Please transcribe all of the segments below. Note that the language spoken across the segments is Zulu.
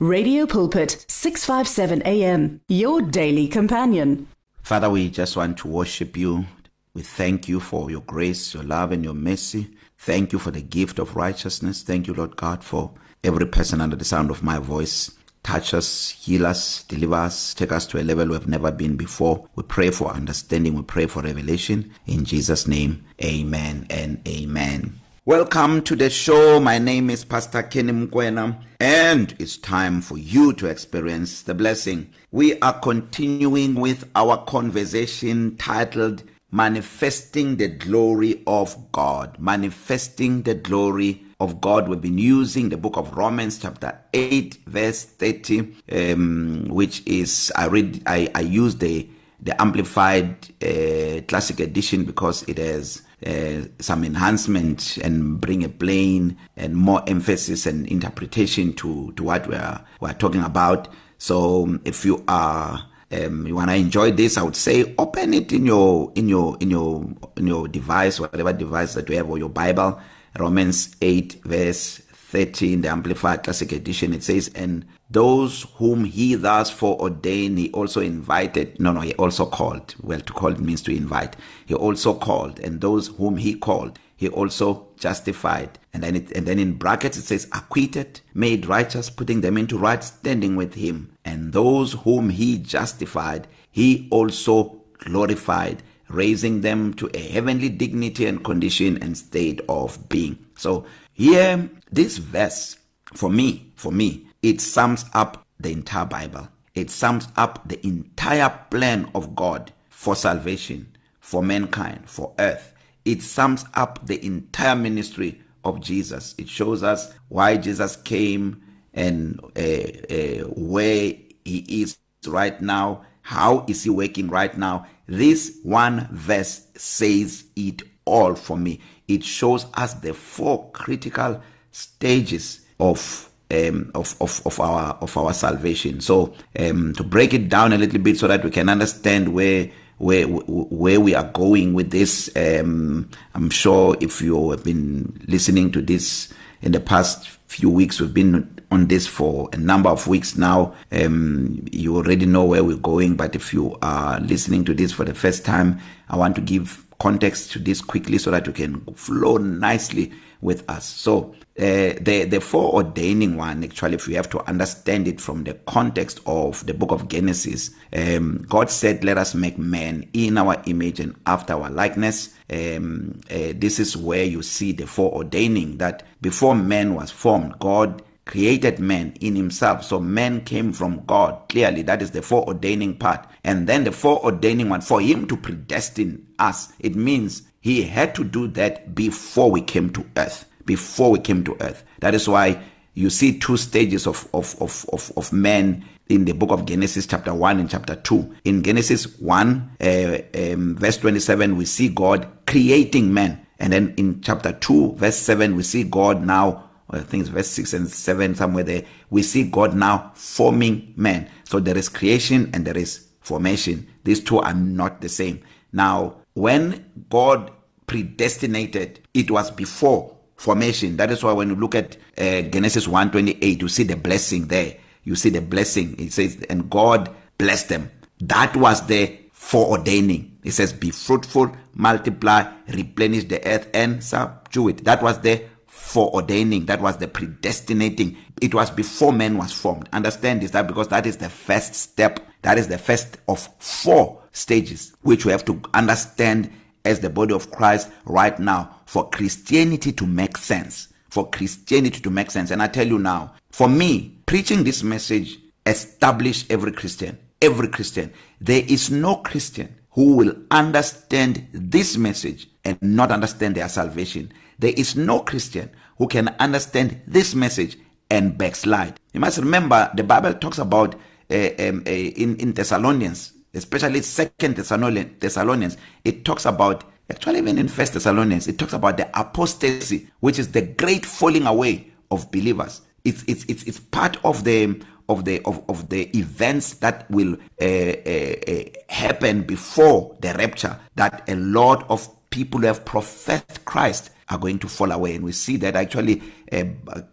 Radio Pulpit 657 AM your daily companion. Father, we just want to worship you. We thank you for your grace, your love and your mercy. Thank you for the gift of righteousness. Thank you, Lord God, for every person under the sound of my voice. Touch us, heal us, deliver us, take us to a level we've never been before. We pray for understanding, we pray for revelation. In Jesus' name, amen and amen. Welcome to the show. My name is Pastor Kenny Mkwena, and it's time for you to experience the blessing. We are continuing with our conversation titled Manifesting the Glory of God. Manifesting the Glory of God. We've been using the book of Romans chapter 8 verse 30 um which is I read I I use the the amplified uh, classic edition because it has uh, some enhancement and bring a plain and more emphasis and interpretation to to what we are we are talking about. So if you are um you want to enjoy this i would say open it in your in your in your in your device whatever device that you have or your bible romans 8 verse 30 in the amplified classic edition it says and those whom he thus foreordained he also invited no no he also called. Well to call means to invite. He also called and those whom he called he also justified. And then it and then in brackets it says acquitted made righteous putting them into right standing with him. And those whom he justified he also glorified raising them to a heavenly dignity and condition and state of being. So here this verse for me for me it sums up the entire bible. It sums up the entire plan of god for salvation for mankind for earth. It sums up the entire ministry of Jesus. It shows us why Jesus came and uh, uh, where he is right now. How is he working right now? This one verse says it all for me. It shows us the four critical stages of um of of of our of our salvation. So um to break it down a little bit so that we can understand where where where we are going with this um i'm sure if you have been listening to this in the past few weeks we've been on this for a number of weeks now. Um you already know where we're going but if you are listening to this for the first time i want to give context to this quickly so that you can flow nicely with us. So uh, the the foreordaining one actually if you have to understand it from the context of the book of Genesis um God said let us make man in our image and after our likeness. Um uh, this is where you see the foreordaining that before man was formed God created man in himself. So man came from God clearly. That is the foreordaining part. And then the foreordaining one for him to predestine us it means he had to do that before we came to earth. Before we came to earth. That is why you see two stages of of of of of man in the book of Genesis chapter 1 and chapter 2 in Genesis 1 uh, um, verse 27 we see God creating man and then in chapter 2 verse 7 we see God now I think it's verse 6 and 7 somewhere there we see God now forming man so there is creation and there is formation. These two are not the same. Now when God predestinated it was before formation. That is why when you look at uh, Genesis 1:28 you see the blessing there. You see the blessing. It says and God blessed them. That was the foreordaining it says be fruitful multiply replenish the earth and subdue it. That was the foreordaining that was the predestinating. It was before man was formed. Understand this that because that is the first step. That is the first of four stages which we have to understand as the body of Christ right now for Christianity to make sense for Christianity to make sense. And I tell you now for me preaching this message establish every Christian every Christian. There is no Christian who will understand this message and not understand their salvation. There is no Christian who can understand this message and backslide. You must remember the bible talks about uh, um, uh, in in Thessalonians especially second Thessalonians it talks about actually even in first Thessalonians it talks about the apostasy which is the great falling away of believers. It's it's it's it's part of the of the of of the events that will uh, uh, uh, happen before the rapture that a lot of people who have professed Christ are going to fall away. And we see that actually uh,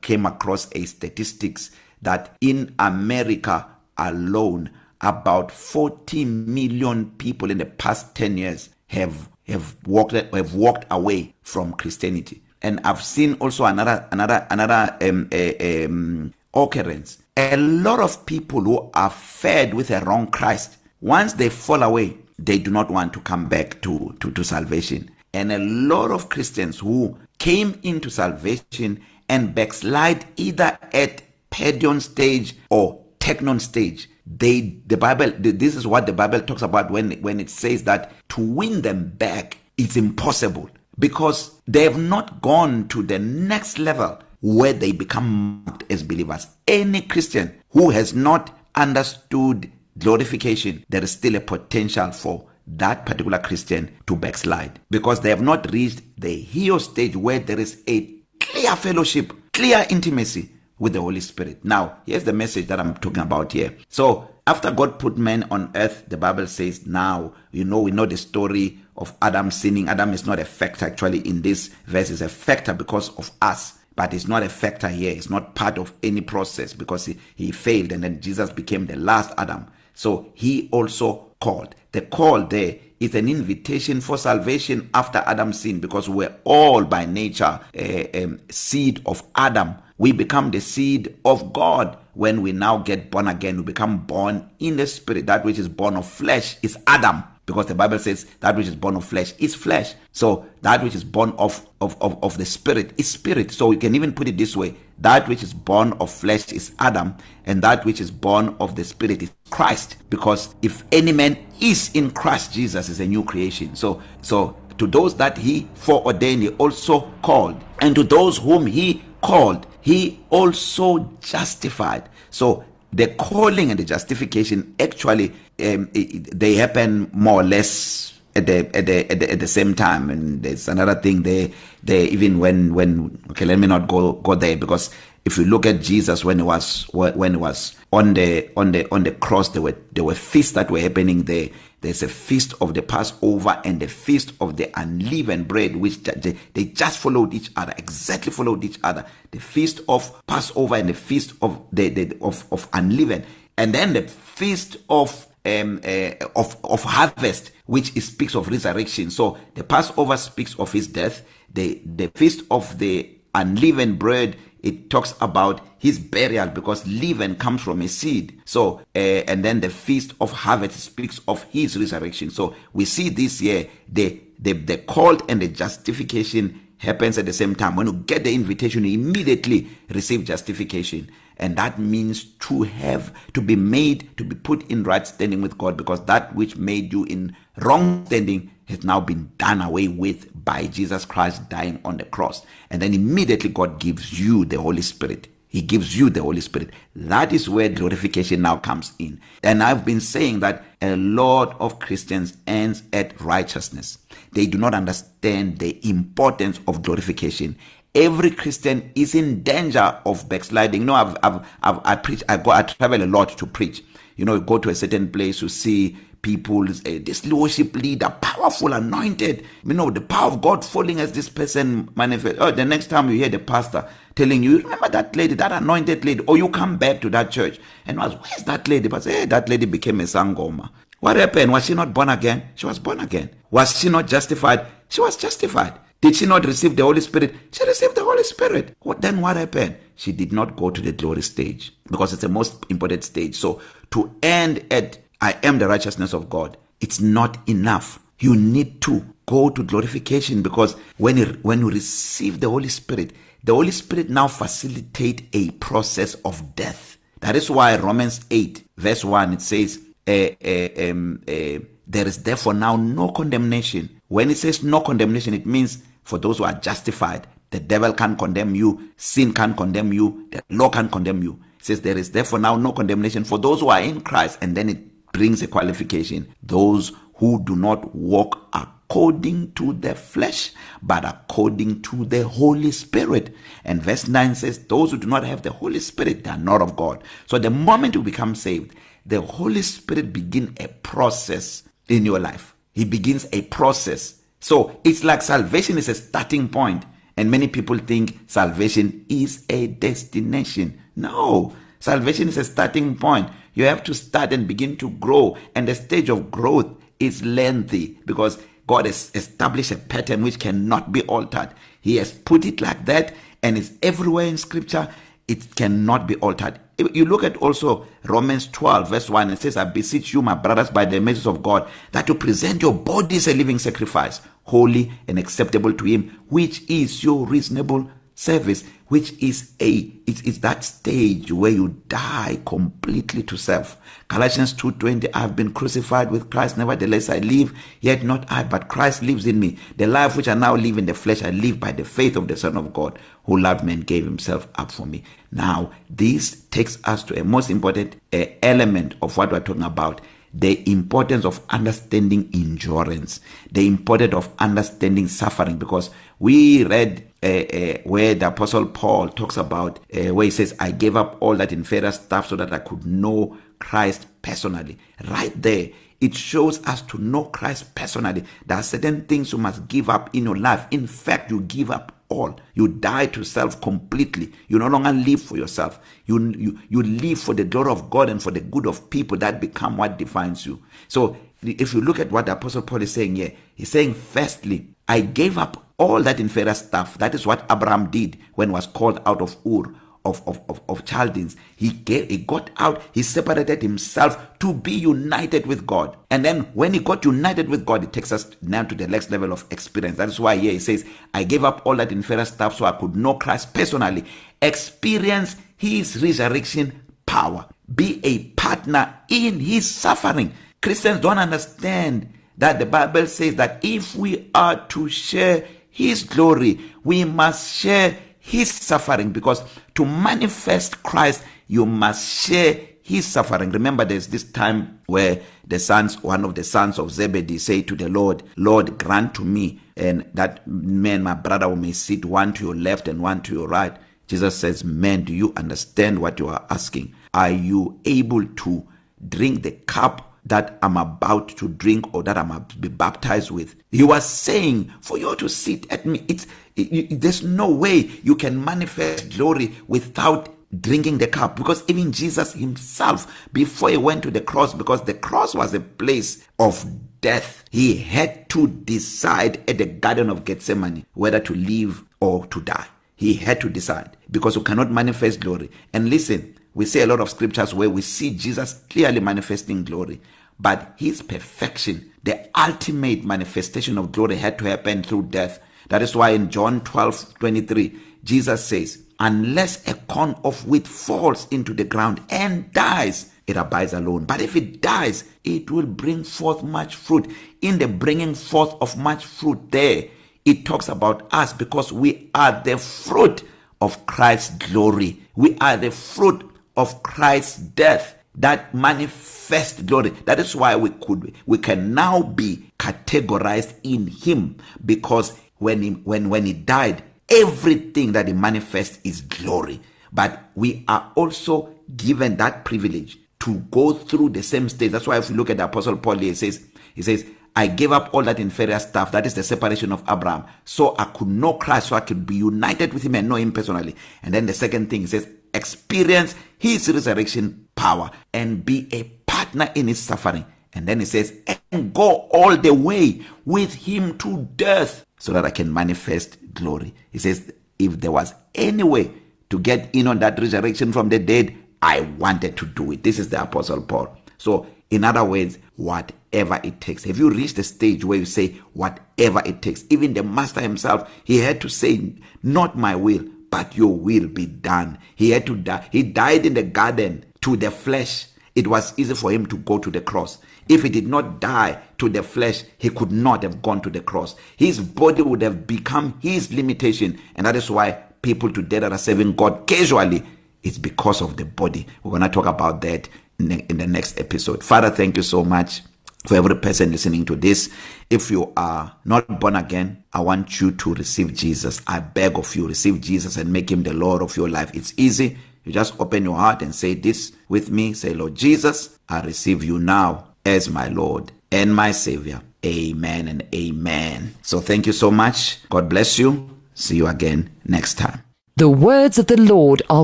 came across a statistics that in America alone about 40 million people in the past 10 years have have walked have walked away from Christianity. And I've seen also another another another um, uh, um occurrence. A lot of people who are fed with a wrong Christ once they fall away they do not want to come back to to to salvation. And a lot of Christians who came into salvation and backslide either at pedion stage or teknon stage they the bible this is what the bible talks about when when it says that to win them back it's impossible because they have not gone to the next level where they become as believers. Any christian who has not understood glorification there is still a potential for that particular christian to backslide because they have not reached the hero stage where there is a clear fellowship clear intimacy with the Holy Spirit. Now, here's the message that I'm talking about here. So, after God put man on earth, the Bible says now, you know, we know the story of Adam sinning. Adam is not a factor actually in this verse, is a factor because of us. But it's not a factor here. It's not part of any process because he, he failed and then Jesus became the last Adam. So he also called. The call there is an invitation for salvation after Adam's sin because we're all by nature a, a seed of Adam we become the seed of God when we now get born again. We become born in the spirit. That which is born of flesh is Adam. Because the bible says that which is born of flesh is flesh. So that which is born of of of, of the spirit is spirit. So you can even put it this way. That which is born of flesh is Adam and that which is born of the spirit is Christ. Because if any man is in Christ Jesus is a new creation. So so to those that he foreordained he also called. And to those whom he called he also justified. So the calling and the justification actually um, they happen more or less at the at the at the, at the same time. And there's another thing they they even when when okay let me not go go there because if you look at Jesus when he was when he was on the on the on the cross there were there were feasts that were happening there. There's a feast of the passover and the feast of the unleavened bread which they, they just followed each other exactly followed each other. The feast of passover and the feast of the, the of of unleavened. And then the feast of um uh, of of harvest which speaks of resurrection. So the passover speaks of his death. The the feast of the unleavened bread it talks about his burial because leaven comes from a seed. So uh, and then the feast of harvest speaks of his resurrection. So we see this year the the the call and the justification happens at the same time. When you get the invitation you immediately receive justification. And that means to have to be made to be put in right standing with God because that which made you in wrong standing has now been done away with by Jesus Christ dying on the cross. And then immediately God gives you the Holy Spirit. He gives you the Holy Spirit. That is where glorification now comes in. And I've been saying that a lot of Christians ends at righteousness. They do not understand the importance of glorification every christian is in danger of backsliding. You know i've i've, I've i preach i go i travel a lot to preach. You know you go to a certain place you see people uh, this worship leader powerful anointed. You know the power of god falling as this person manifest oh the next time you hear the pastor telling you remember that lady that anointed lady or you come back to that church and was where's that lady? But hey that lady became a sangoma. What happened? Was she not born again? She was born again. Was she not justified? She was justified. Did she not receive the Holy Spirit? She received the Holy Spirit. What then what happened? She did not go to the glory stage because it's the most important stage. So to end at I am the righteousness of God, it's not enough. You need to go to glorification because when you when you receive the Holy Spirit, the Holy Spirit now facilitate a process of death. That is why Romans 8 verse 1 it says uh, uh, um, uh, there is therefore now no condemnation. When it says no condemnation it means for those who are justified. The devil can condemn you, sin can condemn you, the law can condemn you. It says there is therefore now no condemnation for those who are in Christ and then it brings a qualification. Those who do not walk according to the flesh but according to the Holy Spirit. And verse 9 says those who do not have the Holy Spirit they are not of God. So the moment you become saved, the Holy Spirit begin a process in your life. He begins a process So it's like salvation is a starting point and many people think salvation is a destination. No, Salvation is a starting point. You have to start and begin to grow. And the stage of growth is lengthy because God has established a pattern which cannot be altered. He has put it like that and it's everywhere in scripture. It cannot be altered. You look at also Romans 12 verse 1 it says I beseech you my brothers by the mercies of God that you present your bodies a living sacrifice holy and acceptable to him which is your reasonable service which is a it's, it's that stage where you die completely to self. Galatians 2:20 i've been crucified with christ nevertheless i live yet not i but christ lives in me. The life which i now live in the flesh i live by the faith of the son of god who loved me and gave himself up for me. Now this takes us to a most important uh, element of what we're talking about the importance of understanding endurance the importance of understanding suffering because we read uh, uh, where the apostle paul talks about uh, where he says i gave up all that inferior stuff so that i could know christ personally. Right there it shows us to know christ personally there are certain things you must give up in your life. In fact you give up all. You die to self completely. You no longer live for yourself. You you you live for the glory of God and for the good of people that become what defines you. So if you look at what the apostle Paul is saying here he's saying firstly I gave up all that inferior stuff. That is what Abraham did when was called out of Ur. Of of of, of Chaldeans. He gave he got out he separated himself to be united with God. And then when he got united with God it takes us now to the next level of experience. That is why here he says I gave up all that inferior stuff so I could know Christ personally. Experience his resurrection power. Be a partner in his suffering. Christians don't understand that the Bible says that if we are to share his glory we must share his suffering because to manifest Christ you must share his suffering. Remember there's this time where the sons one of the sons of Zebedee say to the Lord Lord grant to me and that man my brother may sit one to your left and one to your right. Jesus says man do you understand what you are asking? Are you able to drink the cup that I'm about to drink or that I'm about to be baptized with. He was saying, for you to sit at me, it's it, it, there's no way you can manifest glory without drinking the cup because even Jesus himself before he went to the cross because the cross was a place of death he had to decide at the garden of Gethsemane whether to live or to die. He had to decide because you cannot manifest glory. And listen we see a lot of scriptures where we see Jesus clearly manifesting glory but his perfection the ultimate manifestation of glory had to happen through death. That is why in John 12:23 Jesus says unless a corn of wheat falls into the ground and dies it abides alone. But if it dies it will bring forth much fruit. In the bringing forth of much fruit there it talks about us because we are the fruit of Christ's glory. We are the fruit of Christ's death that manifest glory. That is why we could we can now be categorized in him because when he when when he died everything that he manifests is glory. But we are also given that privilege to go through the same stage. That's why if you look at the apostle paul he says he says I gave up all that inferior stuff. That is the separation of Abraham. So I could know Christ so I could be united with him and know him personally. And then the second thing he says experience his resurrection power and be a partner in his suffering. And then he says and go all the way with him to death so that I can manifest glory. He says if there was any way to get in on that resurrection from the dead I wanted to do it. This is the apostle Paul. So in other words whatever it takes. Have you reached the stage where you say whatever it takes even the master himself he had to say not my will but your will be done. He had to die. He died in the garden to the flesh. It was easy for him to go to the cross. If he did not die to the flesh he could not have gone to the cross. His body would have become his limitation and that is why people today that are serving God casually it's because of the body. We're going to talk about that in the next episode. Father thank you so much for every person listening to this. If you are not born again i want you to receive jesus. I beg of you receive jesus and make him the lord of your life. It's easy. You just open your heart and say this with me. Say lord jesus i receive you now as my lord and my savior. Amen and amen. So thank you so much. God bless you. See you again next time. The words of the lord are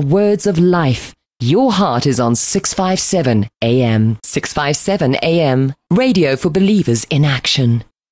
words of life. Your heart is on 657 AM. 657 AM. Radio for believers in action.